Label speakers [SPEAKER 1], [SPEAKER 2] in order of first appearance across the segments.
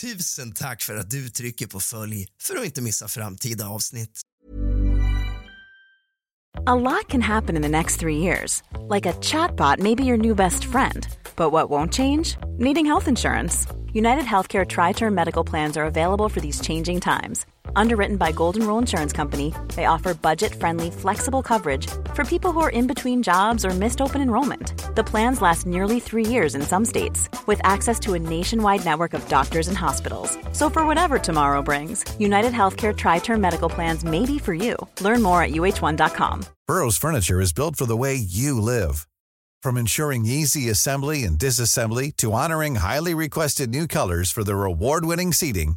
[SPEAKER 1] Tusen tack för att du trycker på följ för att inte missa framtida avsnitt.
[SPEAKER 2] A lot can happen in the next three years. Like a chatbot maybe your new best friend. But what won't change? Needing health insurance. United Healthcare Tri Term Medical Plans are available for these changing times. Underwritten by Golden Rule Insurance Company, they offer budget friendly, flexible coverage for people who are in between jobs or missed open enrollment. The plans last nearly three years in some states, with access to a nationwide network of doctors and hospitals. So, for whatever tomorrow brings, United Healthcare Tri Term Medical Plans may be for you. Learn more at uh1.com.
[SPEAKER 3] Burrow's furniture is built for the way you live. From ensuring easy assembly and disassembly to honoring highly requested new colors for their award winning seating,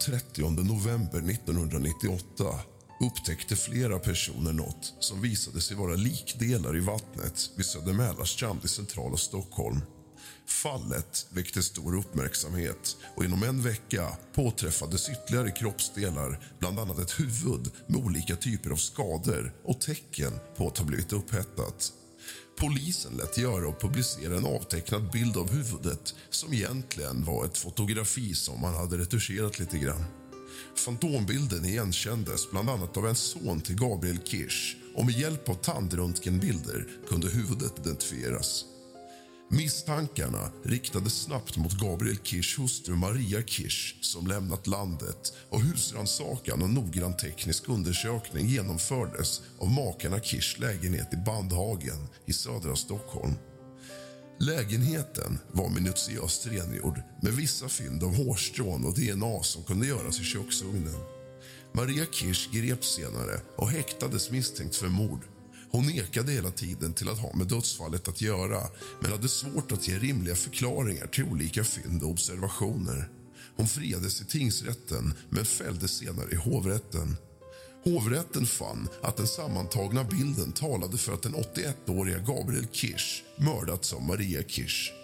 [SPEAKER 4] 30 november 1998 upptäckte flera personer något som visade sig vara likdelar i vattnet vid Södermälarstrand i centrala Stockholm. Fallet väckte stor uppmärksamhet och inom en vecka påträffades ytterligare kroppsdelar bland annat ett huvud med olika typer av skador och tecken på att ha blivit upphettat. Polisen lät göra och publicera en avtecknad bild av huvudet som egentligen var ett fotografi som man hade retuscherat lite grann. Fantombilden igenkändes bland annat av en son till Gabriel Kirsch och med hjälp av tandröntgenbilder kunde huvudet identifieras. Misstankarna riktades snabbt mot Gabriel Kirschs hustru Maria Kirsch som lämnat landet och husrannsakan och noggrann teknisk undersökning genomfördes av makarna Kirschs lägenhet i Bandhagen i södra Stockholm. Lägenheten var minutiöst rengjord med vissa fynd av hårstrån och DNA som kunde göras i köksugnen. Maria Kirsch greps senare och häktades misstänkt för mord hon nekade hela tiden till att ha med dödsfallet att göra men hade svårt att ge rimliga förklaringar till olika fynd och observationer. Hon friades i tingsrätten, men fälldes senare i hovrätten. Hovrätten fann att den sammantagna bilden talade för att den 81-åriga Gabriel Kirsch mördats av Maria Kirsch.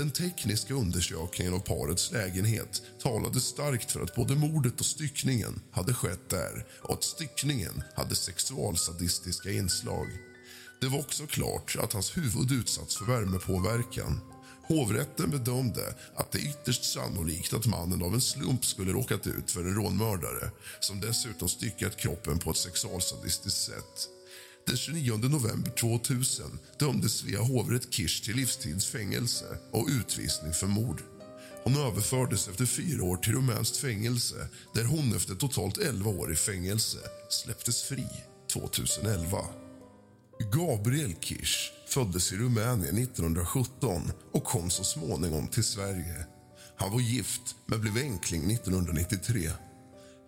[SPEAKER 4] Den tekniska undersökningen av parets lägenhet talade starkt för att både mordet och styckningen hade skett där och att styckningen hade sexualsadistiska inslag. Det var också klart att hans huvud utsatts för värmepåverkan. Hovrätten bedömde att det är ytterst sannolikt att mannen av en slump skulle råkat ut för en rånmördare som dessutom styckat kroppen på ett sexualsadistiskt sätt. Den 29 november 2000 dömdes Svea hovrätt Kirsch till livstidsfängelse och utvisning för mord. Hon överfördes efter fyra år till rumänskt fängelse där hon efter totalt 11 år i fängelse släpptes fri 2011. Gabriel Kirsch föddes i Rumänien 1917 och kom så småningom till Sverige. Han var gift, men blev enkling 1993.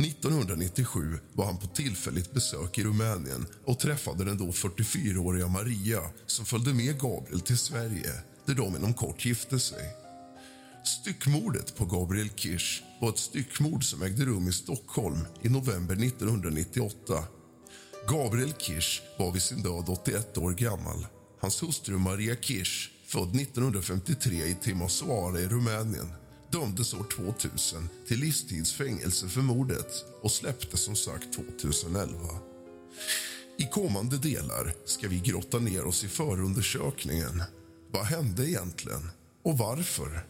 [SPEAKER 4] 1997 var han på tillfälligt besök i Rumänien och träffade den då 44-åriga Maria som följde med Gabriel till Sverige, där de inom kort gifte sig. Styckmordet på Gabriel Kirsch var ett styckmord som ägde rum i Stockholm i november 1998. Gabriel Kirsch var vid sin död 81 år gammal. Hans hustru Maria Kirsch, född 1953 i Timisoara i Rumänien dömdes år 2000 till livstidsfängelse för mordet och släpptes som sagt 2011. I kommande delar ska vi grotta ner oss i förundersökningen. Vad hände egentligen och varför?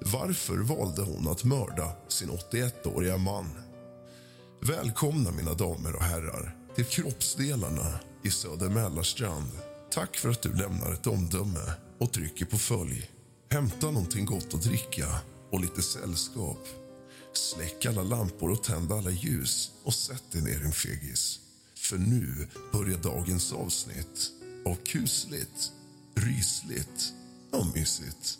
[SPEAKER 4] Varför valde hon att mörda sin 81-åriga man? Välkomna, mina damer och herrar, till kroppsdelarna i Söder Mälarstrand. Tack för att du lämnar ett omdöme och trycker på följ. Hämta någonting gott att dricka och lite sällskap.
[SPEAKER 5] Släck alla lampor och tänd alla ljus och sätt dig ner, din fegis. För nu börjar dagens avsnitt av kusligt, rysligt och mysigt.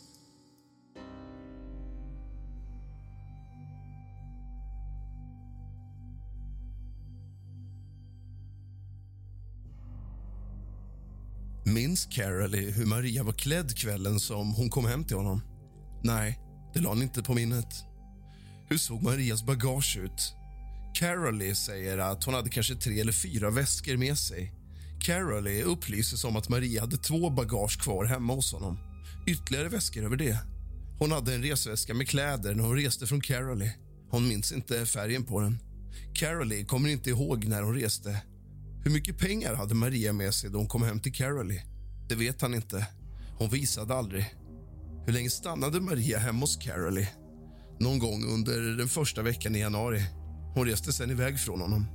[SPEAKER 4] Minns Carolee hur Maria var klädd kvällen som hon kom hem till honom? Nej, det la han inte på minnet. Hur såg Marias bagage ut? Carolee säger att hon hade kanske tre eller fyra väskor med sig. Carolee upplyses om att Maria hade två bagage kvar hemma hos honom. Ytterligare väskor över det. Hon hade en resväska med kläder när hon reste från Carolee. Hon minns inte färgen på den. Carolee kommer inte ihåg när hon reste. Hur mycket pengar hade Maria med sig då hon kom hem till Carolee? Det vet han inte. Hon visade aldrig. Hur länge stannade Maria hemma hos Caroly? Någon gång under den första veckan i januari. Hon reste sen iväg från honom.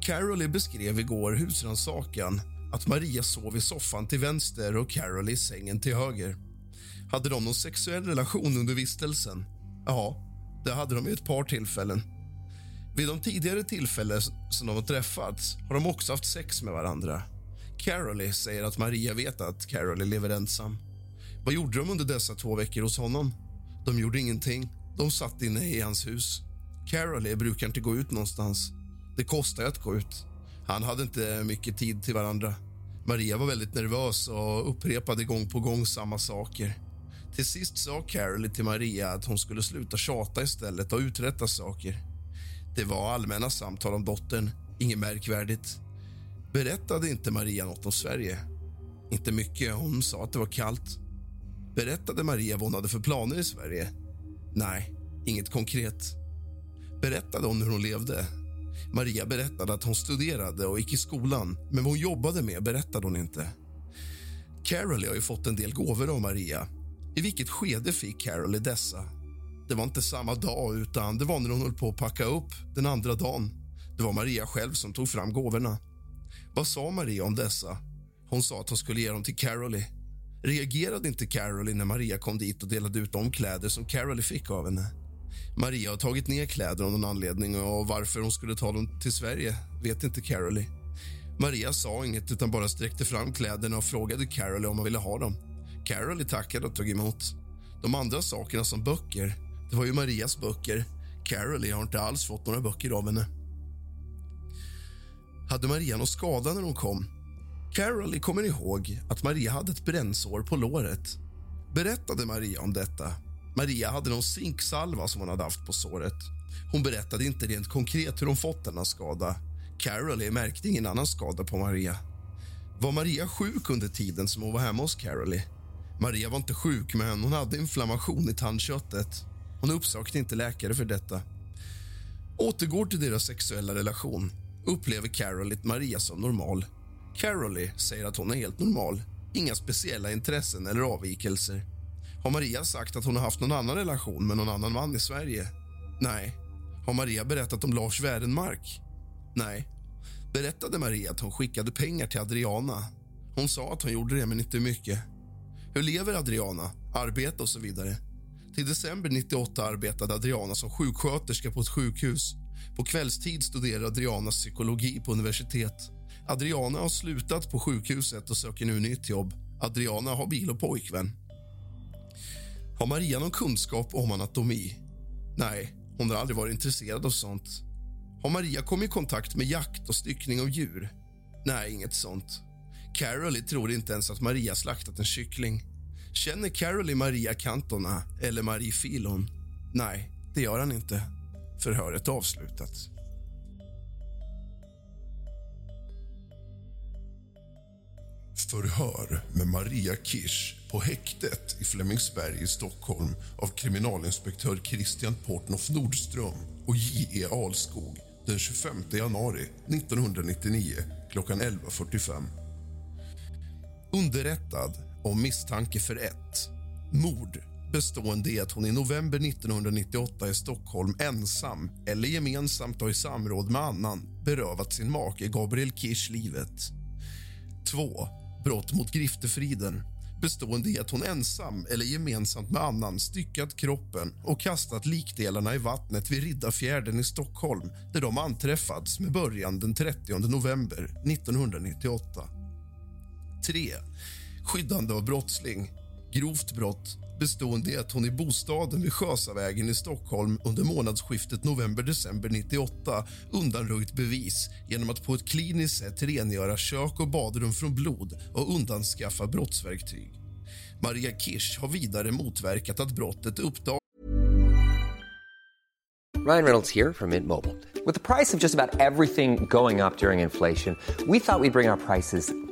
[SPEAKER 4] Caroly beskrev igår husrannsakan att Maria sov i soffan till vänster och Caroly i sängen till höger. Hade de någon sexuell relation under vistelsen? Ja, det hade de vid ett par tillfällen. Vid de tidigare tillfällen som de har träffats har de också haft sex med varandra. Caroly säger att Maria vet att Caroly lever ensam. Vad gjorde de under dessa två veckor hos honom? De gjorde ingenting. De satt inne i hans hus. Carol brukar inte gå ut någonstans. Det kostar att gå ut. Han hade inte mycket tid till varandra. Maria var väldigt nervös och upprepade gång på gång samma saker. Till sist sa Carol till Maria att hon skulle sluta tjata istället och uträtta saker. Det var allmänna samtal om dottern, inget märkvärdigt. Berättade inte Maria något om Sverige? Inte mycket. Hon sa att det var kallt. Berättade Maria vad hon hade för planer i Sverige? Nej, inget konkret. Berättade hon hur hon levde? Maria berättade att hon studerade och gick i skolan men vad hon jobbade med berättade hon inte. Carolee har ju fått en del gåvor av Maria. I vilket skede fick Carolee dessa? Det var inte samma dag, utan det var när hon höll på att packa upp den andra dagen. Det var Maria själv som tog fram gåvorna. Vad sa Maria om dessa? Hon sa att hon skulle ge dem till Carolie. Reagerade inte Caroline när Maria kom dit och delade ut de kläder som Caroline fick av henne? Maria har tagit ner kläder av någon anledning och varför hon skulle ta dem till Sverige vet inte Caroline. Maria sa inget utan bara sträckte fram kläderna och frågade Caroline om hon ville ha dem. Caroline tackade och tog emot. De andra sakerna som böcker, det var ju Marias böcker. Caroline har inte alls fått några böcker av henne. Hade Maria någon skada när hon kom? Carol kommer ihåg att Maria hade ett brännsår på låret. Berättade Maria om detta? Maria hade någon zinksalva som hon hade haft på såret. Hon berättade inte rent konkret hur hon fått denna skada. Carol märkte ingen annan skada på Maria. Var Maria sjuk under tiden som hon var hemma hos Carolee? Maria var inte sjuk, men hon hade inflammation i tandköttet. Hon uppsökte inte läkare för detta. Återgår till deras sexuella relation upplever Carolee Maria som normal. Caroly säger att hon är helt normal. Inga speciella intressen eller avvikelser. Har Maria sagt att hon har haft någon annan relation med någon annan man i Sverige? Nej. Har Maria berättat om Lars Wärenmark? Nej. Berättade Maria att hon skickade pengar till Adriana? Hon sa att hon gjorde det, men inte mycket. Hur lever Adriana? Arbete och så vidare. Till december 98 arbetade Adriana som sjuksköterska på ett sjukhus. På kvällstid studerade Adriana psykologi på universitet. Adriana har slutat på sjukhuset och söker nu nytt jobb. Adriana har bil och pojkvän. Har Maria någon kunskap om anatomi? Nej, hon har aldrig varit intresserad av sånt. Har Maria kommit i kontakt med jakt och styckning av djur? Nej, inget sånt. Carolie tror inte ens att Maria slaktat en kyckling. Känner Carolie Maria Cantona eller Marie Filon? Nej, det gör han inte. Förhöret avslutat.
[SPEAKER 5] Förhör med Maria Kirsch på häktet i Flemingsberg i Stockholm av kriminalinspektör Christian Portnoff Nordström och J.E. Alskog den 25 januari 1999 klockan 11.45.
[SPEAKER 4] Underrättad om misstanke för ett mord bestående i att hon i november 1998 i Stockholm ensam eller gemensamt och i samråd med annan berövat sin make Gabriel Kirsch livet. 2. Brott mot griftefriden bestående i att hon ensam eller gemensamt med annan styckat kroppen och kastat likdelarna i vattnet vid Riddarfjärden i Stockholm där de anträffats med början den 30 november 1998. 3. Skyddande av brottsling. Grovt brott bestående i att hon i bostaden vid Sjösavägen i Stockholm under månadsskiftet november-december 98 undanröjt bevis genom att på ett kliniskt sätt rengöra kök och badrum från blod och undanskaffa brottsverktyg. Maria Kirsch har vidare motverkat att brottet uppdagas
[SPEAKER 6] Ryan Reynolds här från Mint Mobile. priset på nästan allt som går upp under inflationen trodde vi att vi skulle bring våra priser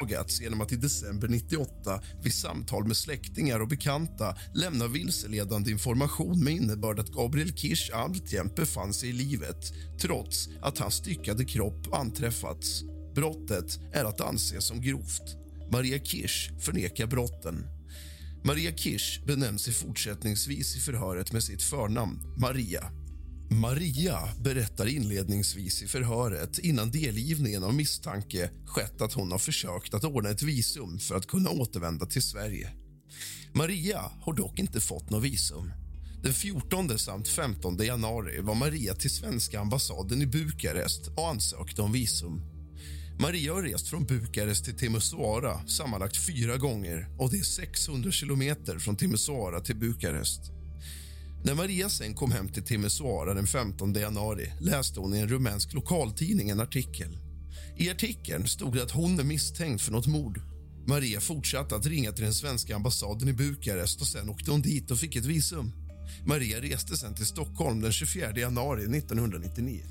[SPEAKER 4] Uppdagats genom att i december 98 vid samtal med släktingar och bekanta lämna vilseledande information med innebörd att Gabriel Kirsch alltjämt befann sig i livet trots att hans styckade kropp anträffats. Brottet är att anse som grovt. Maria Kirsch förnekar brotten. Maria Kirsch benämns i fortsättningsvis i förhöret med sitt förnamn Maria. Maria berättar inledningsvis i förhöret innan delgivningen av misstanke skett att hon har försökt att ordna ett visum för att kunna återvända till Sverige. Maria har dock inte fått något visum. Den 14 samt 15 januari var Maria till svenska ambassaden i Bukarest och ansökte om visum. Maria har rest från Bukarest till Timisoara sammanlagt fyra gånger och det är 600 kilometer från Timisoara till Bukarest. När Maria sen kom hem till Timisoara den 15 januari läste hon i en rumänsk lokaltidning en artikel. I artikeln stod det att hon är misstänkt för något mord. Maria fortsatte att ringa till den svenska ambassaden i Bukarest och sen åkte hon dit och fick ett visum. Maria reste sen till Stockholm den 24 januari 1999.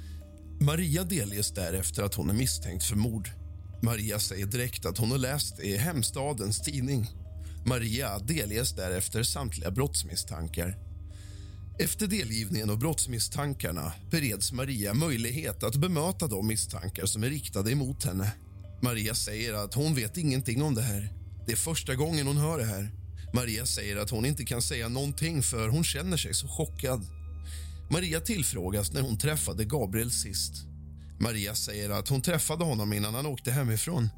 [SPEAKER 4] Maria delges därefter att hon är misstänkt för mord. Maria säger direkt att hon har läst det i hemstadens tidning. Maria delges därefter samtliga brottsmisstankar. Efter delgivningen och brottsmisstankarna bereds Maria möjlighet att bemöta de misstankar som är riktade emot henne. Maria säger att hon vet ingenting om det här. Det är första gången hon hör det här. Maria säger att hon inte kan säga någonting för hon känner sig så chockad. Maria tillfrågas när hon träffade Gabriel sist. Maria säger att hon träffade honom innan han åkte hemifrån.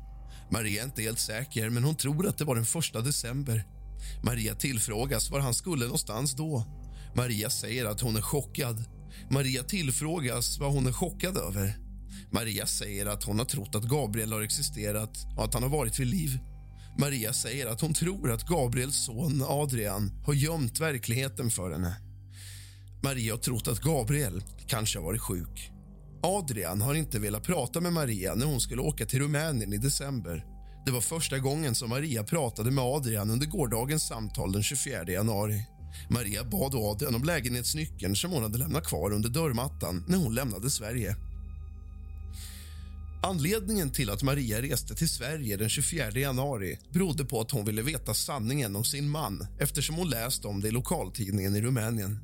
[SPEAKER 4] Maria är inte helt säker, men hon tror att det var den första december. Maria tillfrågas var han skulle någonstans då. Maria säger att hon är chockad. Maria tillfrågas vad hon är chockad över. Maria säger att hon har trott att Gabriel har existerat och att han har varit vid liv. Maria säger att hon tror att Gabriels son Adrian har gömt verkligheten för henne. Maria har trott att Gabriel kanske har varit sjuk. Adrian har inte velat prata med Maria när hon skulle åka till Rumänien i december. Det var första gången som Maria pratade med Adrian under gårdagens samtal den 24 januari. Maria bad Adrian om lägenhetsnyckeln som hon hade lämnat kvar under dörrmattan när hon lämnade Sverige. Anledningen till att Maria reste till Sverige den 24 januari berodde på att hon ville veta sanningen om sin man eftersom hon läst om det i lokaltidningen i Rumänien.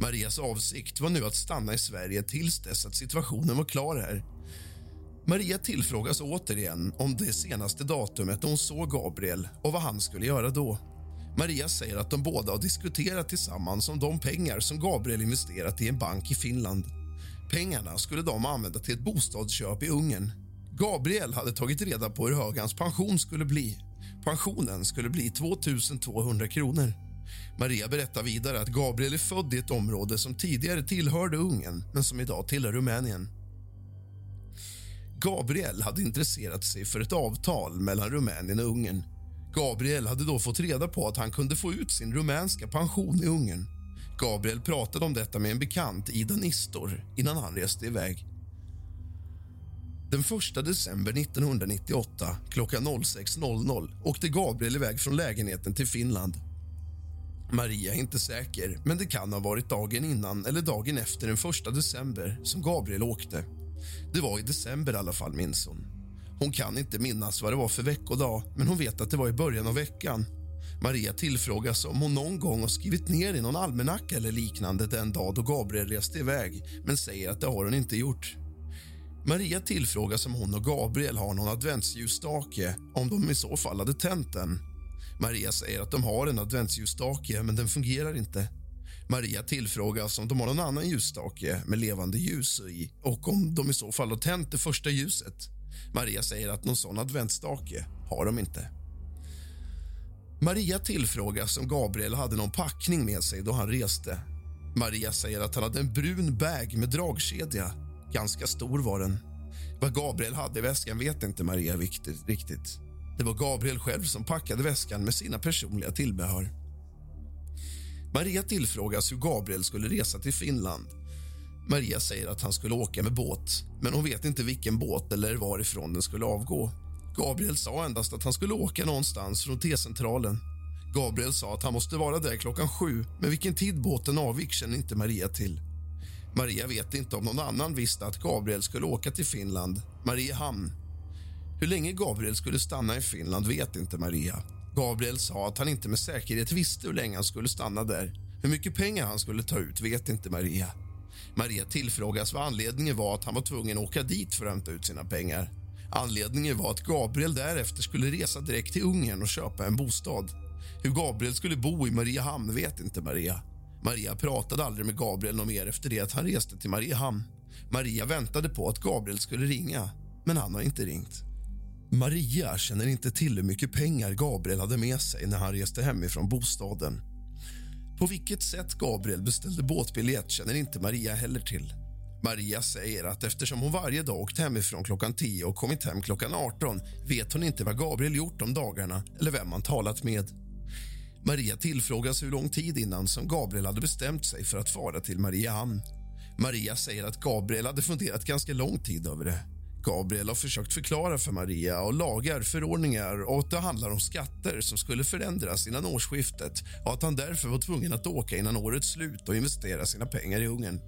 [SPEAKER 4] Marias avsikt var nu att stanna i Sverige tills dess att situationen var klar här. Maria tillfrågas återigen om det senaste datumet då hon såg Gabriel och vad han skulle göra då. Maria säger att de båda har diskuterat tillsammans om de pengar som Gabriel investerat i en bank i Finland. Pengarna skulle de använda till ett bostadsköp i Ungern. Gabriel hade tagit reda på hur hög hans pension skulle bli. Pensionen skulle bli 2 200 kronor. Maria berättar vidare att Gabriel är född i ett område som tidigare tillhörde Ungern men som idag tillhör Rumänien. Gabriel hade intresserat sig för ett avtal mellan Rumänien och Ungern. Gabriel hade då fått reda på att han kunde få ut sin rumänska pension i Ungern. Gabriel pratade om detta med en bekant, Ida Nistor, innan han reste iväg. Den 1 december 1998 klockan 06.00 åkte Gabriel iväg från lägenheten till Finland. Maria är inte säker, men det kan ha varit dagen innan eller dagen efter den 1 december som Gabriel åkte. Det var i december i alla fall, minns hon. Hon kan inte minnas vad det var för veckodag, men hon vet att det var i början av veckan. Maria tillfrågas om hon någon gång har skrivit ner i någon almanacka eller liknande den dag då Gabriel reste iväg, men säger att det har hon inte gjort. Maria tillfrågas om hon och Gabriel har någon adventsljusstake, om de i så fall hade tänt den. Maria säger att de har en adventsljusstake, men den fungerar inte. Maria tillfrågas om de har någon annan ljusstake med levande ljus i och om de i så fall har tänt det första ljuset. Maria säger att någon sån adventsstake har de inte. Maria tillfrågas om Gabriel hade någon packning med sig då han reste. Maria säger att han hade en brun bag med dragkedja. Ganska stor var den. Vad Gabriel hade i väskan vet inte Maria riktigt. Det var Gabriel själv som packade väskan med sina personliga tillbehör. Maria tillfrågas hur Gabriel skulle resa till Finland. Maria säger att han skulle åka med båt, men hon vet inte vilken båt eller varifrån den skulle avgå. Gabriel sa endast att han skulle åka någonstans från T-centralen. Gabriel sa att han måste vara där klockan sju, men vilken tid båten avgick känner inte Maria till. Maria vet inte om någon annan visste att Gabriel skulle åka till Finland, Mariehamn. Hur länge Gabriel skulle stanna i Finland vet inte Maria. Gabriel sa att han inte med säkerhet visste hur länge han skulle stanna där. Hur mycket pengar han skulle ta ut vet inte Maria. Maria tillfrågas vad anledningen var att han var tvungen att åka dit för att hämta ut sina pengar. Anledningen var att Gabriel därefter skulle resa direkt till Ungern och köpa en bostad. Hur Gabriel skulle bo i Mariehamn vet inte Maria. Maria pratade aldrig med Gabriel någon mer efter det att han reste till Mariehamn. Maria väntade på att Gabriel skulle ringa, men han har inte ringt. Maria känner inte till hur mycket pengar Gabriel hade med sig när han reste hemifrån bostaden. På vilket sätt Gabriel beställde båtbiljett känner inte Maria heller till. Maria säger att eftersom hon varje dag åkt hemifrån klockan 10 och kommit hem klockan 18 vet hon inte vad Gabriel gjort de dagarna eller vem han talat med. Maria tillfrågas hur lång tid innan som Gabriel hade bestämt sig för att fara till Mariehamn. Maria säger att Gabriel hade funderat ganska lång tid över det. Gabriel har försökt förklara för Maria och lagar, förordningar och att det handlar om skatter som skulle förändras innan årsskiftet och att han därför var tvungen att åka innan årets slut och investera sina pengar i Ungern.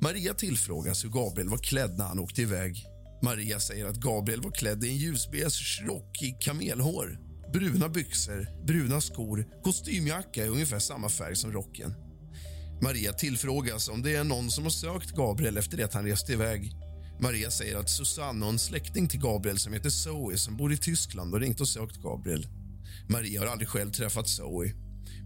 [SPEAKER 4] Maria tillfrågas hur Gabriel var klädd när han åkte iväg. Maria säger att Gabriel var klädd i en ljusbeige rock i kamelhår, bruna byxor, bruna skor, kostymjacka i ungefär samma färg som rocken. Maria tillfrågas om det är någon som har sökt Gabriel efter det att han reste iväg. Maria säger att Susanne och en släkting till Gabriel som heter Zoe som bor i Tyskland och ringt och sökt Gabriel. Maria har aldrig själv träffat Zoe.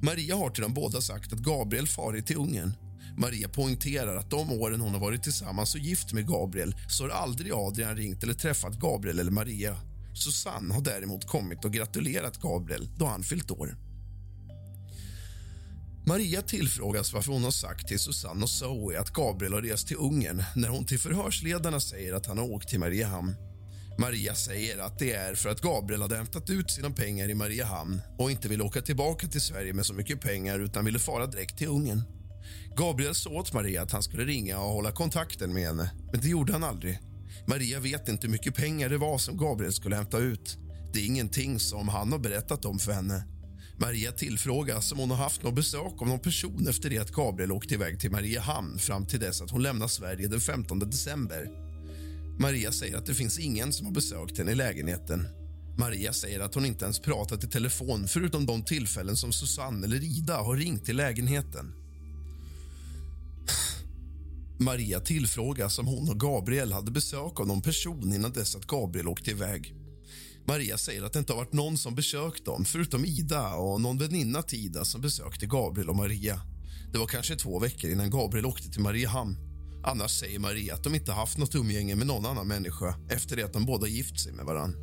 [SPEAKER 4] Maria har till dem båda sagt att Gabriel farit till Ungern. Maria poängterar att de åren hon har varit tillsammans och gift med Gabriel så har aldrig Adrian ringt eller träffat Gabriel eller Maria. Susanne har däremot kommit och gratulerat Gabriel då han fyllt år. Maria tillfrågas varför hon har sagt till Susanne och Zoe att Gabriel har rest till Ungern när hon till förhörsledarna säger att han har åkt till Mariehamn. Maria säger att det är för att Gabriel hade hämtat ut sina pengar i Mariehamn och inte ville åka tillbaka till Sverige med så mycket pengar utan ville fara direkt till Ungern. Gabriel sa åt Maria att han skulle ringa och hålla kontakten med henne, men det gjorde han aldrig. Maria vet inte hur mycket pengar det var som Gabriel skulle hämta ut. Det är ingenting som han har berättat om för henne. Maria tillfrågas om hon har haft något besök av någon person efter det att Gabriel åkte iväg till Mariehamn fram till dess att hon lämnar Sverige den 15 december. Maria säger att det finns ingen som har besökt henne i lägenheten. Maria säger att hon inte ens pratat i telefon förutom de tillfällen som Susanne eller Ida har ringt till lägenheten. Maria tillfrågas om hon och Gabriel hade besök av någon person innan dess att Gabriel åkte iväg. Maria säger att det inte har varit någon som besökt dem förutom Ida och någon väninna till Ida som besökte Gabriel och Maria. Det var kanske två veckor innan Gabriel åkte till Mariehamn. Annars säger Maria att de inte haft något umgänge med någon annan människa efter det att de båda gift sig med varann.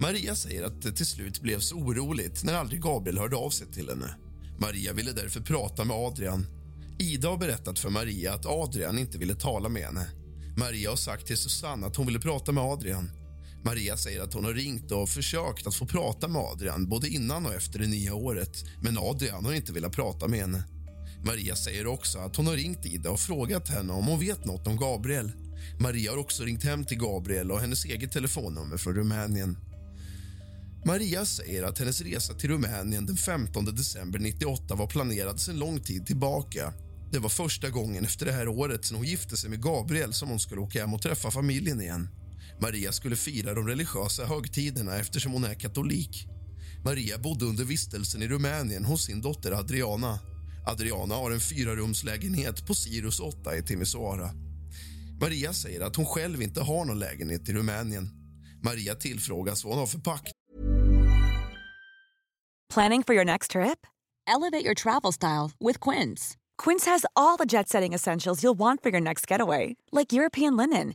[SPEAKER 4] Maria säger att det till slut blev så oroligt när aldrig Gabriel hörde av sig till henne. Maria ville därför prata med Adrian. Ida har berättat för Maria att Adrian inte ville tala med henne. Maria har sagt till Susanne att hon ville prata med Adrian. Maria säger att hon har ringt och försökt att få prata med Adrian både innan och efter det nya året, men Adrian har inte velat prata med henne. Maria säger också att hon har ringt Ida och frågat henne om hon vet något om Gabriel. Maria har också ringt hem till Gabriel och hennes eget telefonnummer från Rumänien. Maria säger att hennes resa till Rumänien den 15 december 98 var planerad sedan lång tid tillbaka. Det var första gången efter det här året sedan hon gifte sig med Gabriel som hon skulle åka hem och träffa familjen igen. Maria skulle fira de religiösa högtiderna eftersom hon är katolik. Maria bodde under vistelsen i Rumänien hos sin dotter Adriana. Adriana har en fyrarumslägenhet på Sirius 8 i Timisoara. Maria säger att hon själv inte har någon lägenhet i Rumänien. Maria tillfrågas vad hon har för pakt
[SPEAKER 2] Planning for your next trip?
[SPEAKER 7] Elevate your travel style with Quince.
[SPEAKER 2] Quince has all the jet setting essentials you'll want for your next getaway, like European linen,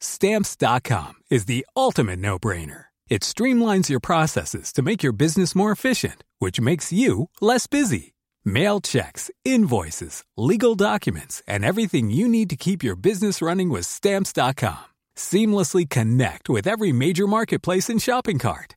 [SPEAKER 8] stamps.com is the ultimate no-brainer. It streamlines your processes to make your business more efficient, which makes you less busy. Mail checks, invoices, legal documents, and everything you need to keep your business running with stamps.com. Seamlessly connect with every major marketplace and shopping cart.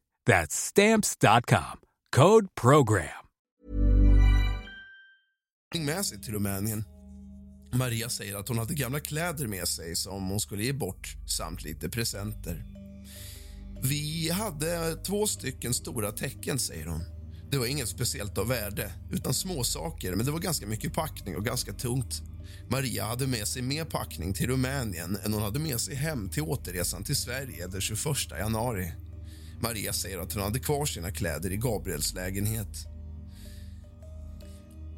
[SPEAKER 8] That's stamps.com. Code program.
[SPEAKER 4] med sig till Rumänien. Maria säger att hon hade gamla kläder med sig som hon skulle ge bort samt lite presenter. Vi hade två stycken stora tecken, säger hon. Det var inget speciellt av värde, utan småsaker, men det var ganska mycket packning och ganska tungt. Maria hade med sig mer packning till Rumänien än hon hade med sig hem till återresan till Sverige den 21 januari. Maria säger att hon hade kvar sina kläder i Gabriels lägenhet.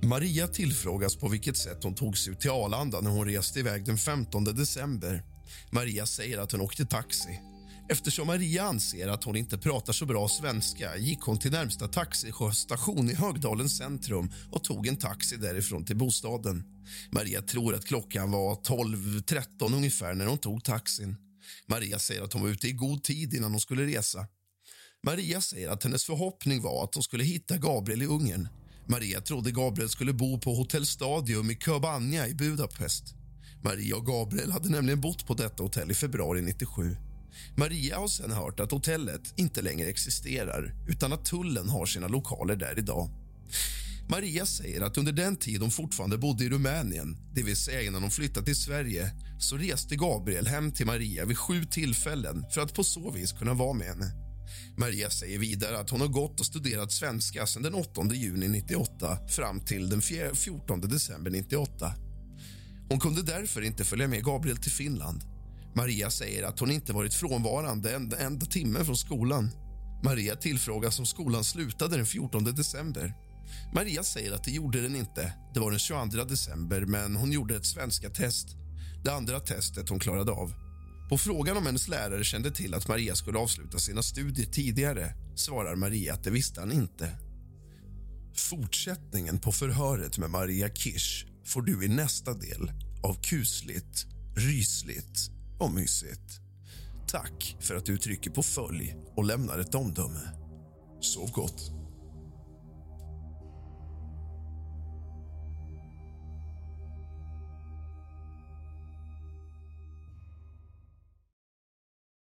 [SPEAKER 4] Maria tillfrågas på vilket sätt hon tog sig ut till Arlanda när hon reste iväg den 15 december. Maria säger att hon åkte taxi. Eftersom Maria anser att hon inte pratar så bra svenska gick hon till närmsta taxistation i Högdalens centrum och tog en taxi därifrån till bostaden. Maria tror att klockan var 12.13 ungefär när hon tog taxin. Maria säger att hon var ute i god tid innan hon skulle resa. Maria säger att hennes förhoppning var att hon skulle hitta Gabriel i Ungern. Maria trodde Gabriel skulle bo på Hotell Stadium i Köbanja i Budapest. Maria och Gabriel hade nämligen bott på detta hotell i februari 97. Maria har sen hört att hotellet inte längre existerar utan att tullen har sina lokaler där idag. Maria säger att under den tid hon fortfarande bodde i Rumänien, det vill säga innan hon flyttade till Sverige, så reste Gabriel hem till Maria vid sju tillfällen för att på så vis kunna vara med henne. Maria säger vidare att hon har gått och studerat svenska sedan den 8 juni 98 fram till den 14 december 98. Hon kunde därför inte följa med Gabriel till Finland. Maria säger att hon inte varit frånvarande en enda timme från skolan. Maria tillfrågas om skolan slutade den 14 december. Maria säger att det gjorde den inte. Det var den 22 december, men hon gjorde ett svenska test. Det andra testet hon klarade av. På frågan om hennes lärare kände till att Maria skulle avsluta sina studier tidigare svarar Maria att det visste han inte. Fortsättningen på förhöret med Maria Kirsch får du i nästa del av kusligt, rysligt och mysigt. Tack för att du trycker på följ och lämnar ett omdöme. Sov gott.